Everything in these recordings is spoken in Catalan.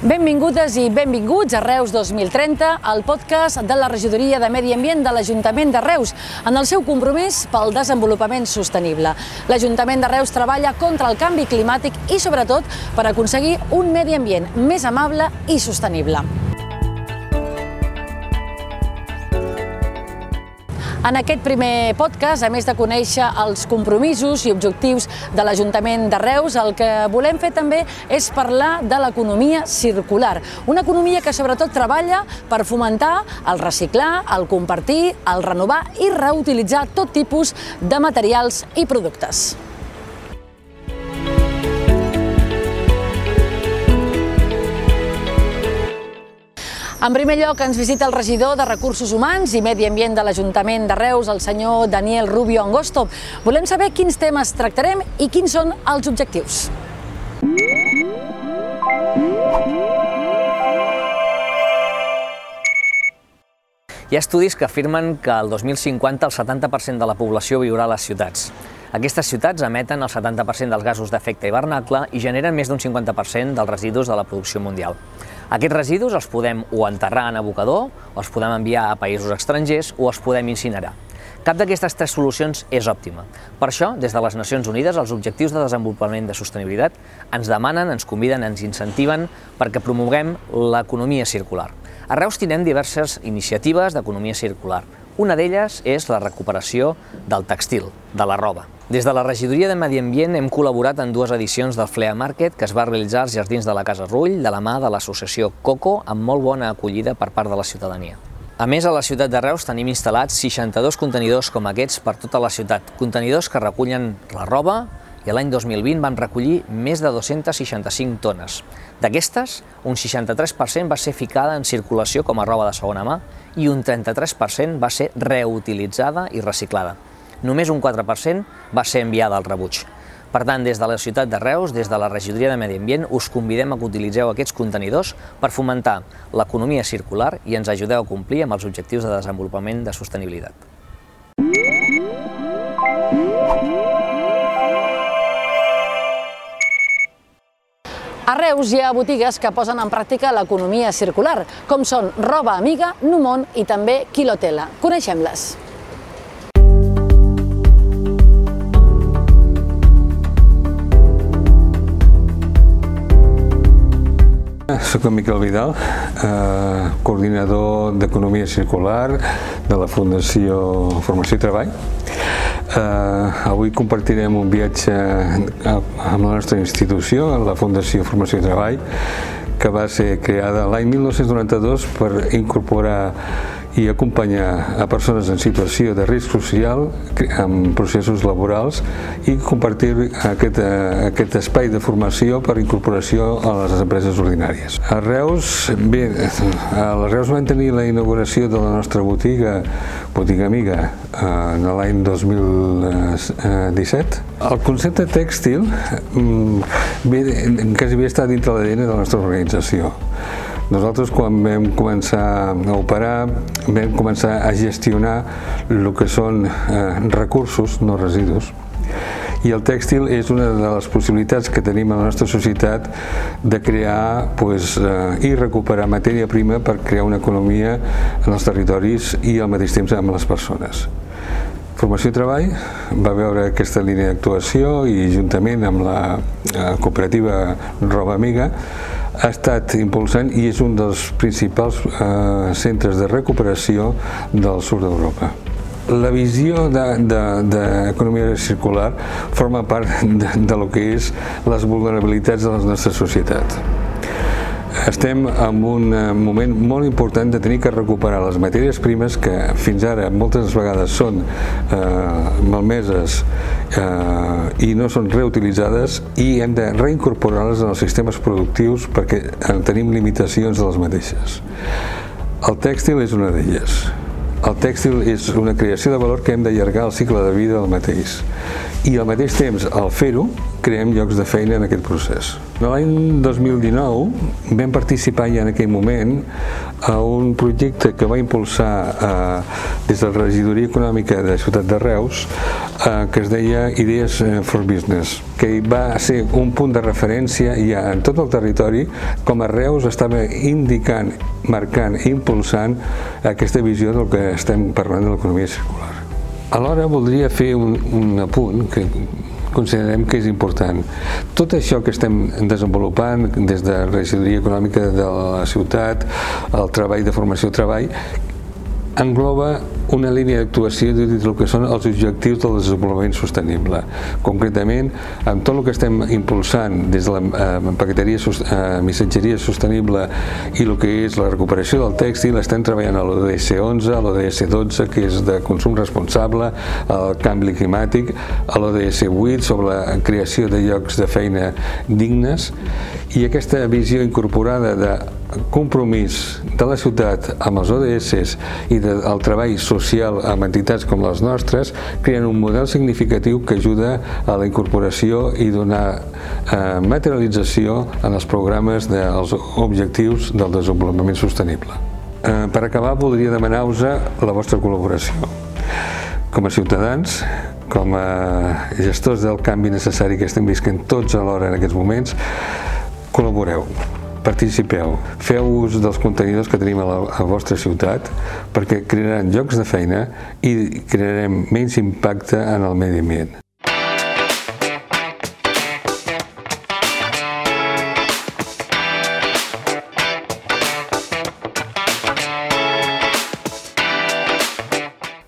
Benvingudes i benvinguts a Reus 2030, el podcast de la Regidoria de Medi Ambient de l'Ajuntament de Reus, en el seu compromís pel desenvolupament sostenible. L'Ajuntament de Reus treballa contra el canvi climàtic i, sobretot, per aconseguir un medi ambient més amable i sostenible. En aquest primer podcast, a més de conèixer els compromisos i objectius de l'Ajuntament de Reus, el que volem fer també és parlar de l'economia circular. Una economia que sobretot treballa per fomentar el reciclar, el compartir, el renovar i reutilitzar tot tipus de materials i productes. En primer lloc, ens visita el regidor de Recursos Humans i Medi Ambient de l'Ajuntament de Reus, el senyor Daniel Rubio Angosto. Volem saber quins temes tractarem i quins són els objectius. Hi ha estudis que afirmen que el 2050 el 70% de la població viurà a les ciutats. Aquestes ciutats emeten el 70% dels gasos d'efecte hivernacle i generen més d'un 50% dels residus de la producció mundial. Aquests residus els podem o enterrar en abocador, o els podem enviar a països estrangers o els podem incinerar. Cap d'aquestes tres solucions és òptima. Per això, des de les Nacions Unides, els Objectius de Desenvolupament de Sostenibilitat ens demanen, ens conviden, ens incentiven perquè promoguem l'economia circular. A Reus tindrem diverses iniciatives d'economia circular. Una d'elles és la recuperació del textil, de la roba. Des de la Regidoria de Medi Ambient hem col·laborat en dues edicions del Flea Market que es va realitzar als Jardins de la Casa Rull de la mà de l'associació Coco amb molt bona acollida per part de la ciutadania. A més, a la ciutat de Reus tenim instal·lats 62 contenidors com aquests per tota la ciutat, contenidors que recullen la roba i l'any 2020 van recollir més de 265 tones. D'aquestes, un 63% va ser ficada en circulació com a roba de segona mà i un 33% va ser reutilitzada i reciclada. Només un 4% va ser enviada al rebuig. Per tant, des de la ciutat de Reus, des de la Regidoria de Medi Ambient, us convidem a que utilitzeu aquests contenidors per fomentar l'economia circular i ens ajudeu a complir amb els objectius de desenvolupament de sostenibilitat. A Reus hi ha botigues que posen en pràctica l'economia circular, com són Roba Amiga, Numont i també Quilotela. Coneixem-les. Soc en Miquel Vidal, eh, coordinador d'Economia Circular de la Fundació Formació i Treball. Eh, avui compartirem un viatge amb la nostra institució, la Fundació Formació i Treball, que va ser creada l'any 1992 per incorporar i acompanyar a persones en situació de risc social en processos laborals i compartir aquest, eh, aquest espai de formació per incorporació a les empreses ordinàries. A Reus, bé, a la Reus vam tenir la inauguració de la nostra botiga, botiga amiga, en l'any 2017. El concepte tèxtil mm, bé, quasi havia estat dintre l'ADN de la nostra organització. Nosaltres quan vam començar a operar vam començar a gestionar el que són eh, recursos, no residus, i el tèxtil és una de les possibilitats que tenim a la nostra societat de crear pues, eh, i recuperar matèria prima per crear una economia en els territoris i al mateix temps amb les persones. Formació i Treball va veure aquesta línia d'actuació i juntament amb la eh, cooperativa Roba Amiga ha estat impulsant i és un dels principals eh, centres de recuperació del sud d'Europa. La visió d'economia circular forma part de, de lo que és les vulnerabilitats de la nostra societat. Estem en un eh, moment molt important de tenir que recuperar les matèries primes que fins ara moltes vegades són eh, malmeses eh, i no són reutilitzades i hem de reincorporar-les en els sistemes productius perquè tenim limitacions de les mateixes. El tèxtil és una d'elles. El tèxtil és una creació de valor que hem d'allargar el cicle de vida del mateix i al mateix temps, al fer-ho, creem llocs de feina en aquest procés. L'any 2019 vam participar ja en aquell moment a un projecte que va impulsar eh, des de la Regidoria Econòmica de Ciutat de Reus eh, que es deia Idees eh, for Business, que va ser un punt de referència ja en tot el territori com a Reus estava indicant, marcant i impulsant aquesta visió del que estem parlant de l'economia circular. Alhora voldria fer un, un apunt que considerem que és important. Tot això que estem desenvolupant des de la regidoria econòmica de la ciutat, el treball de formació-treball, engloba una línia d'actuació dins del que són els objectius del desenvolupament sostenible. Concretament, amb tot el que estem impulsant des de la eh, paqueteria, eh, missatgeria sostenible i el que és la recuperació del tèxtil, estem treballant a l'ODS 11, a l'ODS 12, que és de consum responsable, al canvi climàtic, a l'ODS 8, sobre la creació de llocs de feina dignes, i aquesta visió incorporada de compromís de la ciutat amb els ODS i del treball social amb entitats com les nostres creen un model significatiu que ajuda a la incorporació i donar eh, materialització en els programes dels objectius del desenvolupament sostenible. Eh, per acabar, voldria demanar-vos la vostra col·laboració. Com a ciutadans, com a gestors del canvi necessari que estem visquent tots alhora en aquests moments, col·laboreu participeu, feu ús dels contenidors que tenim a la, a vostra ciutat perquè crearan llocs de feina i crearem menys impacte en el medi ambient.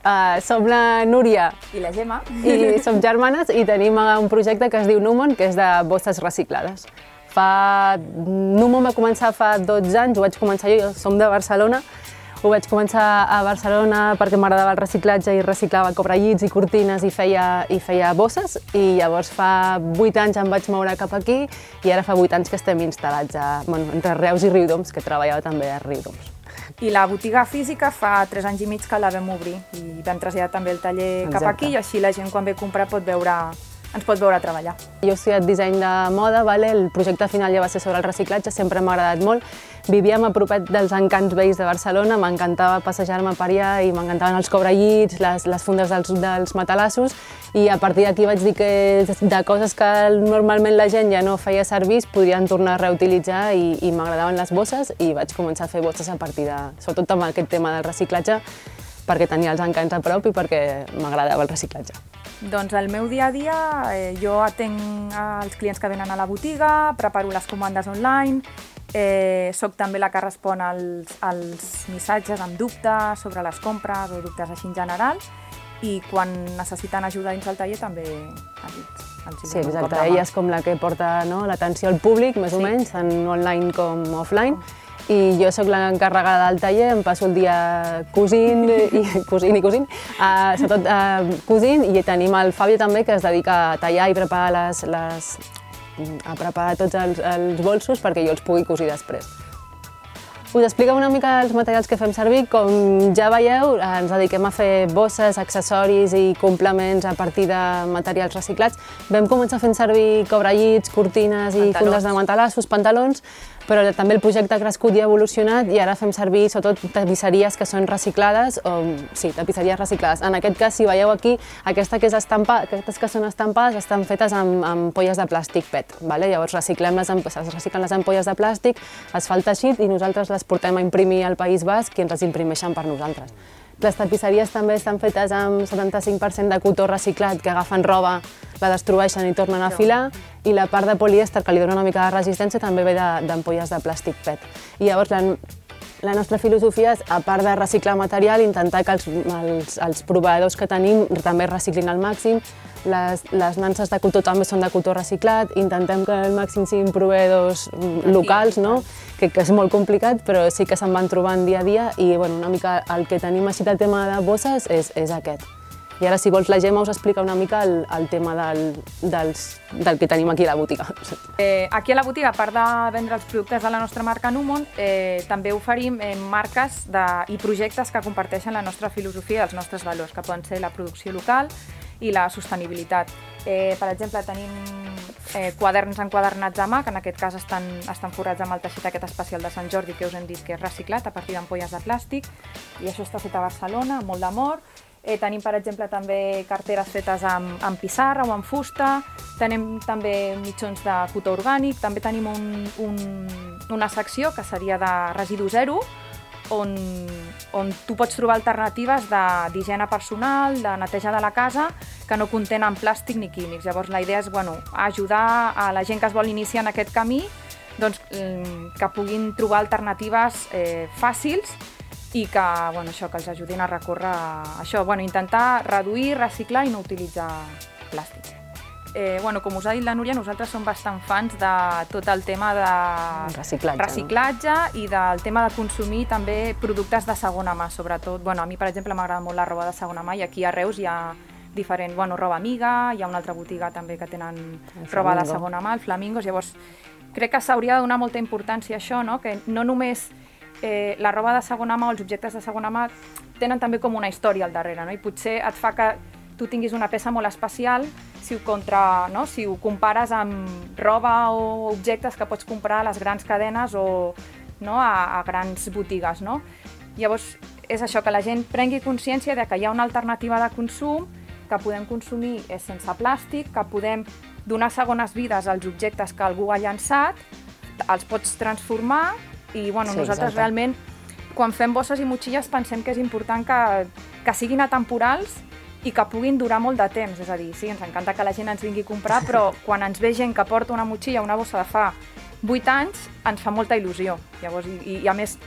Uh, som la Núria i la Gemma i som germanes i tenim un projecte que es diu Numon, que és de bosses reciclades. Fa... Numo va començar fa 12 anys, ho vaig començar jo, som de Barcelona, ho vaig començar a Barcelona perquè m'agradava el reciclatge i reciclava cobrellits i cortines i feia, i feia bosses i llavors fa 8 anys em vaig moure cap aquí i ara fa 8 anys que estem instal·lats a, bueno, entre Reus i Riudoms, que treballava també a Riudoms. I la botiga física fa 3 anys i mig que la vam obrir i vam traslladar també el taller Exacte. cap aquí i així la gent quan ve a comprar pot veure ens pot veure treballar. Jo he estudiat disseny de moda, vale? el projecte final ja va ser sobre el reciclatge, sempre m'ha agradat molt. Vivíem a propet dels encants veïs de Barcelona, m'encantava passejar-me per allà i m'encantaven els cobrellits, les, les fundes dels, dels matalassos i a partir d'aquí vaig dir que de coses que normalment la gent ja no feia servir podrien tornar a reutilitzar i, i m'agradaven les bosses i vaig començar a fer bosses a partir de, sobretot amb aquest tema del reciclatge, perquè tenia els encants a prop i perquè m'agradava el reciclatge. Doncs el meu dia a dia, eh, jo atenc els clients que venen a la botiga, preparo les comandes online, eh, soc també la que respon als, als missatges amb dubtes sobre les compres o dubtes així en general i quan necessiten ajuda dins del taller també els, els Sí, exacte. Ella és com la que porta no, l'atenció al públic, més sí. o menys, tant online com offline. Oh i jo sóc l'encarregada del taller, em passo el dia cosint i cosint i cosint, uh, sobretot uh, cosint, i tenim el Fabio també que es dedica a tallar i preparar les, les a preparar tots els, els bolsos perquè jo els pugui cosir després. Us explico una mica els materials que fem servir. Com ja veieu, ens dediquem a fer bosses, accessoris i complements a partir de materials reciclats. Vam començar fent servir cobrellits, cortines i pantalons. fundes de matalassos, pantalons, però també el projecte ha crescut i ha evolucionat i ara fem servir sobretot tapisseries que són reciclades, o sí, tapisseries reciclades. En aquest cas, si veieu aquí, aquesta que és estampa, aquestes que són estampades estan fetes amb, amb polles de plàstic PET. Vale? Llavors reciclem les, es reciclen les ampolles de plàstic, es fa el teixit i nosaltres les portem a imprimir al País Basc i ens les imprimeixen per nosaltres. Les tapisseries també estan fetes amb 75% de cotó reciclat, que agafen roba, la destrueixen i tornen a filar, i la part de polièster, que li dona una mica de resistència, també ve d'ampolles de, de plàstic PET. I llavors la, la nostra filosofia és, a part de reciclar material, intentar que els, els, els proveïdors que tenim també reciclin al màxim, les, les nanses de cotó també són de cotó reciclat, intentem que al màxim siguin proveïdors locals, no? que, que és molt complicat, però sí que se'n van trobant dia a dia i bueno, una mica el que tenim així de tema de bosses és, és aquest. I ara, si vols, la Gemma us explica una mica el, el tema del, dels, del que tenim aquí a la botiga. Eh, aquí a la botiga, a part de vendre els productes de la nostra marca Numon, eh, també oferim eh, marques de, i projectes que comparteixen la nostra filosofia i els nostres valors, que poden ser la producció local, i la sostenibilitat. Eh, per exemple, tenim eh, quaderns enquadernats a mà, que en aquest cas estan, estan forrats amb el teixit aquest especial de Sant Jordi, que us hem dit que és reciclat a partir d'ampolles de plàstic, i això està fet a Barcelona, amb molt d'amor. Eh, tenim, per exemple, també carteres fetes amb, amb pissarra o amb fusta, tenim també mitjons de cotó orgànic, també tenim un, un, una secció que seria de residu zero, on, on tu pots trobar alternatives d'higiene personal, de neteja de la casa, que no contenen plàstic ni químics. Llavors la idea és bueno, ajudar a la gent que es vol iniciar en aquest camí doncs, mm, que puguin trobar alternatives eh, fàcils i que, bueno, això, que els ajudin a recórrer a això, bueno, intentar reduir, reciclar i no utilitzar plàstic eh, bueno, com us ha dit la Núria, nosaltres som bastant fans de tot el tema de reciclatge, reciclatge no? i del tema de consumir també productes de segona mà, sobretot. Bueno, a mi, per exemple, m'agrada molt la roba de segona mà i aquí a Reus hi ha diferent, bueno, roba amiga, hi ha una altra botiga també que tenen roba de segona mà, el Flamingos, llavors crec que s'hauria de donar molta importància a això, no? que no només eh, la roba de segona mà o els objectes de segona mà tenen també com una història al darrere, no? i potser et fa que tu tinguis una peça molt especial si ho, contra, no? si ho compares amb roba o objectes que pots comprar a les grans cadenes o no? a, a grans botigues. No? Llavors, és això, que la gent prengui consciència de que hi ha una alternativa de consum, que podem consumir sense plàstic, que podem donar segones vides als objectes que algú ha llançat, els pots transformar i bueno, sí, nosaltres exacte. realment quan fem bosses i motxilles pensem que és important que, que siguin atemporals i que puguin durar molt de temps. És a dir, sí, ens encanta que la gent ens vingui a comprar, però quan ens ve gent que porta una motxilla, una bossa de fa 8 anys, ens fa molta il·lusió. Llavors, i, i a més,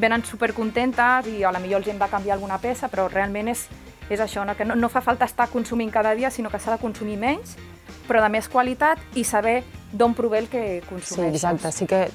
venen supercontentes i a la millor els hem de canviar alguna peça, però realment és, és això, no? que no, no fa falta estar consumint cada dia, sinó que s'ha de consumir menys, però de més qualitat i saber d'on prové el que consumeixes. Sí, exacte. Sí que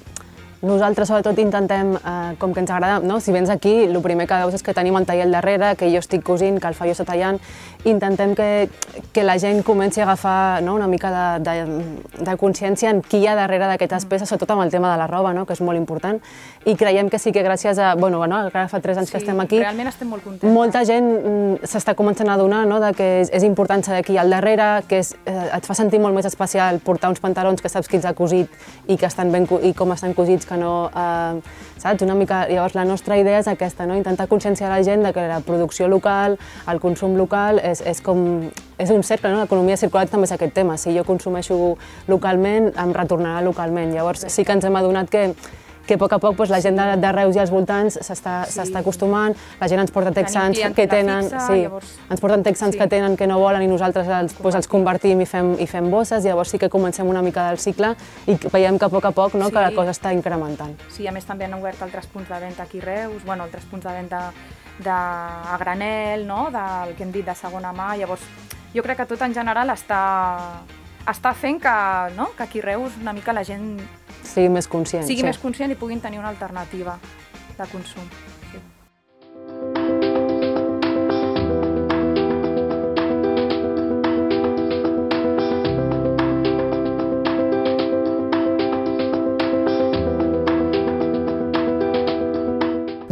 nosaltres sobretot intentem, eh, com que ens agrada, no? si vens aquí, el primer que veus és que tenim el taller al darrere, que jo estic cosint, que el Fallo està tallant, intentem que, que la gent comenci a agafar no? una mica de, de, de consciència en qui hi ha darrere d'aquestes peces, sobretot amb el tema de la roba, no? que és molt important, i creiem que sí que gràcies a, bueno, bueno ara fa tres anys sí, que estem aquí, realment estem molt contents. molta gent mm, s'està començant a adonar no? de que és, és important saber qui hi ha al darrere, que és, eh, et fa sentir molt més especial portar uns pantalons que saps qui els ha cosit i, que estan ben, i com estan cosits que no... Eh, saps? Una mica... Llavors, la nostra idea és aquesta, no? intentar conscienciar la gent de que la producció local, el consum local, és, és com... És un cercle, no? L'economia circular també és aquest tema. Si jo consumeixo localment, em retornarà localment. Llavors, sí que ens hem adonat que que a poc a poc doncs, la gent de, de Reus i els voltants s'està sí. acostumant, la gent ens porta texans que tenen, fixa, sí, llavors... ens porten texans sí. que tenen que no volen i nosaltres els, doncs, els convertim i fem, i fem bosses, i llavors sí que comencem una mica del cicle i veiem que a poc a poc no, sí. que la cosa està incrementant. Sí, a més també han obert altres punts de venda aquí a Reus, bueno, altres punts de venda de, a granel, no? del que hem dit de segona mà, llavors jo crec que tot en general està, està fent que, no? que aquí a Reus una mica la gent sigui més conscient. Sigui sí. més conscient i puguin tenir una alternativa de consum. Sí.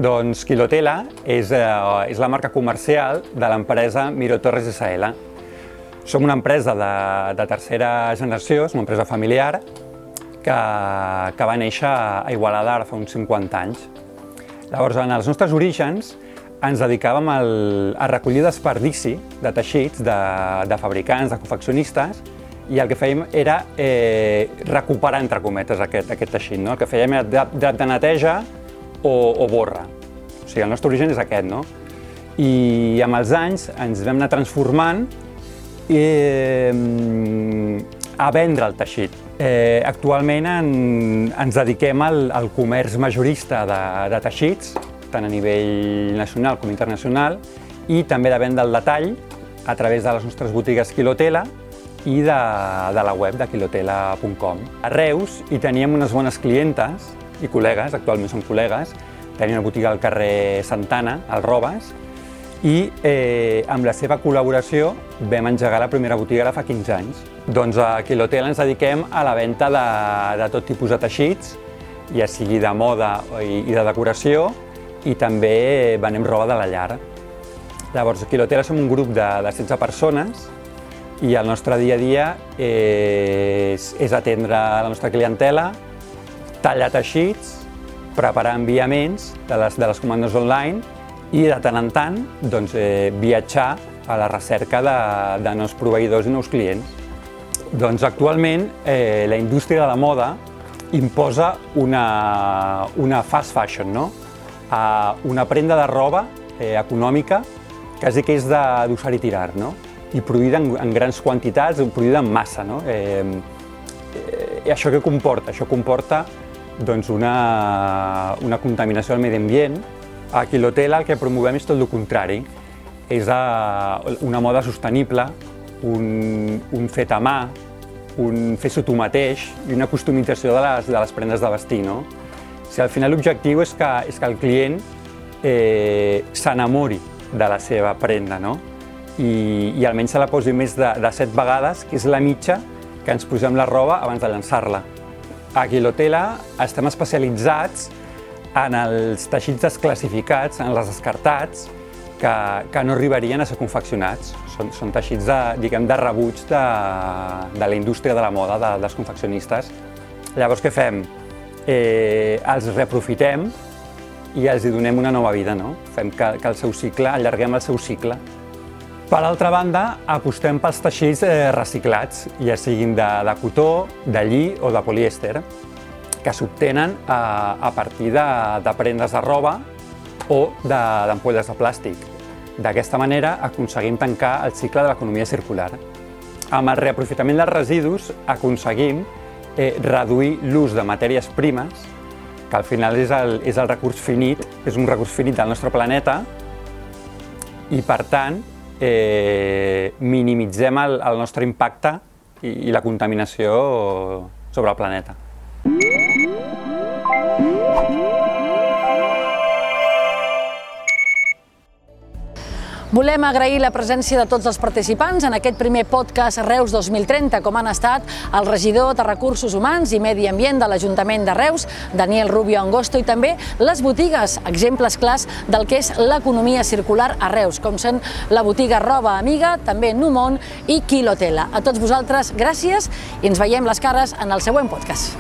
Doncs Quilotela és, eh, és la marca comercial de l'empresa Miro Torres S.L. Som una empresa de, de tercera generació, és una empresa familiar, que, que va néixer a Igualada ara fa uns 50 anys. Llavors, en els nostres orígens, ens dedicàvem al, a recollir desperdici de teixits de, de fabricants, de confeccionistes, i el que fèiem era eh, recuperar, entre cometes, aquest, aquest teixit. No? El que fèiem era dret de, de neteja o, o borra. O sigui, el nostre origen és aquest, no? I amb els anys ens vam anar transformant eh, a vendre el teixit. Eh, actualment en, ens dediquem al, al comerç majorista de, de teixits, tant a nivell nacional com internacional, i també de venda al detall a través de les nostres botigues Quilotela i de, de la web de quilotela.com. A Reus hi teníem unes bones clientes i col·legues, actualment són col·legues, tenim una botiga al carrer Santana, al Robes, i eh, amb la seva col·laboració vam engegar la primera botiga ara fa 15 anys. Doncs a Quilotel ens dediquem a la venda de, de tot tipus de teixits, ja sigui de moda i, i de decoració, i també venem roba de la llar. Llavors, a Quilotela som un grup de, de 16 persones i el nostre dia a dia és, és atendre la nostra clientela, tallar teixits, preparar enviaments de les, de les comandes online i de tant en tant doncs, eh, viatjar a la recerca de, de nous proveïdors i nous clients. Doncs actualment eh, la indústria de la moda imposa una, una fast fashion, no? a una prenda de roba eh, econòmica, quasi que és d'usar i tirar, no? i produïda en, en grans quantitats, produïda en massa. No? Eh, eh, això què comporta? Això comporta doncs, una, una contaminació del medi ambient. A Quilotela el que promovem és tot el contrari, és a, una moda sostenible, un, un fet a mà, un fer-s'ho tu mateix i una customització de les, de les prendes de vestir. No? Sigui, al final l'objectiu és, que, és que el client eh, s'enamori de la seva prenda no? I, i almenys se la posi més de, de set vegades, que és la mitja que ens posem la roba abans de llançar-la. A Quilotela estem especialitzats en els teixits desclassificats, en els descartats, que, que no arribarien a ser confeccionats. Són, són teixits de, diguem, de rebuig de, de la indústria de la moda, de, dels confeccionistes. Llavors, què fem? Eh, els reaprofitem i els hi donem una nova vida, no? Fem que, que el seu cicle, allarguem el seu cicle. Per altra banda, apostem pels teixits eh, reciclats, ja siguin de, de cotó, de lli o de polièster, que s'obtenen a, a partir de, de prendes de roba o d'ampolles de, de plàstic. D'aquesta manera aconseguim tancar el cicle de l'economia circular. Amb el reaprofitament dels residus aconseguim eh, reduir l'ús de matèries primes, que al final és el, és el recurs finit, és un recurs finit del nostre planeta, i per tant eh, minimitzem el, el nostre impacte i, i la contaminació sobre el planeta. Volem agrair la presència de tots els participants en aquest primer podcast Reus 2030, com han estat el regidor de Recursos Humans i Medi Ambient de l'Ajuntament de Reus, Daniel Rubio Angosto, i també les botigues, exemples clars del que és l'economia circular a Reus, com són la botiga Roba Amiga, també Numont i Quilotela. A tots vosaltres, gràcies i ens veiem les cares en el següent podcast.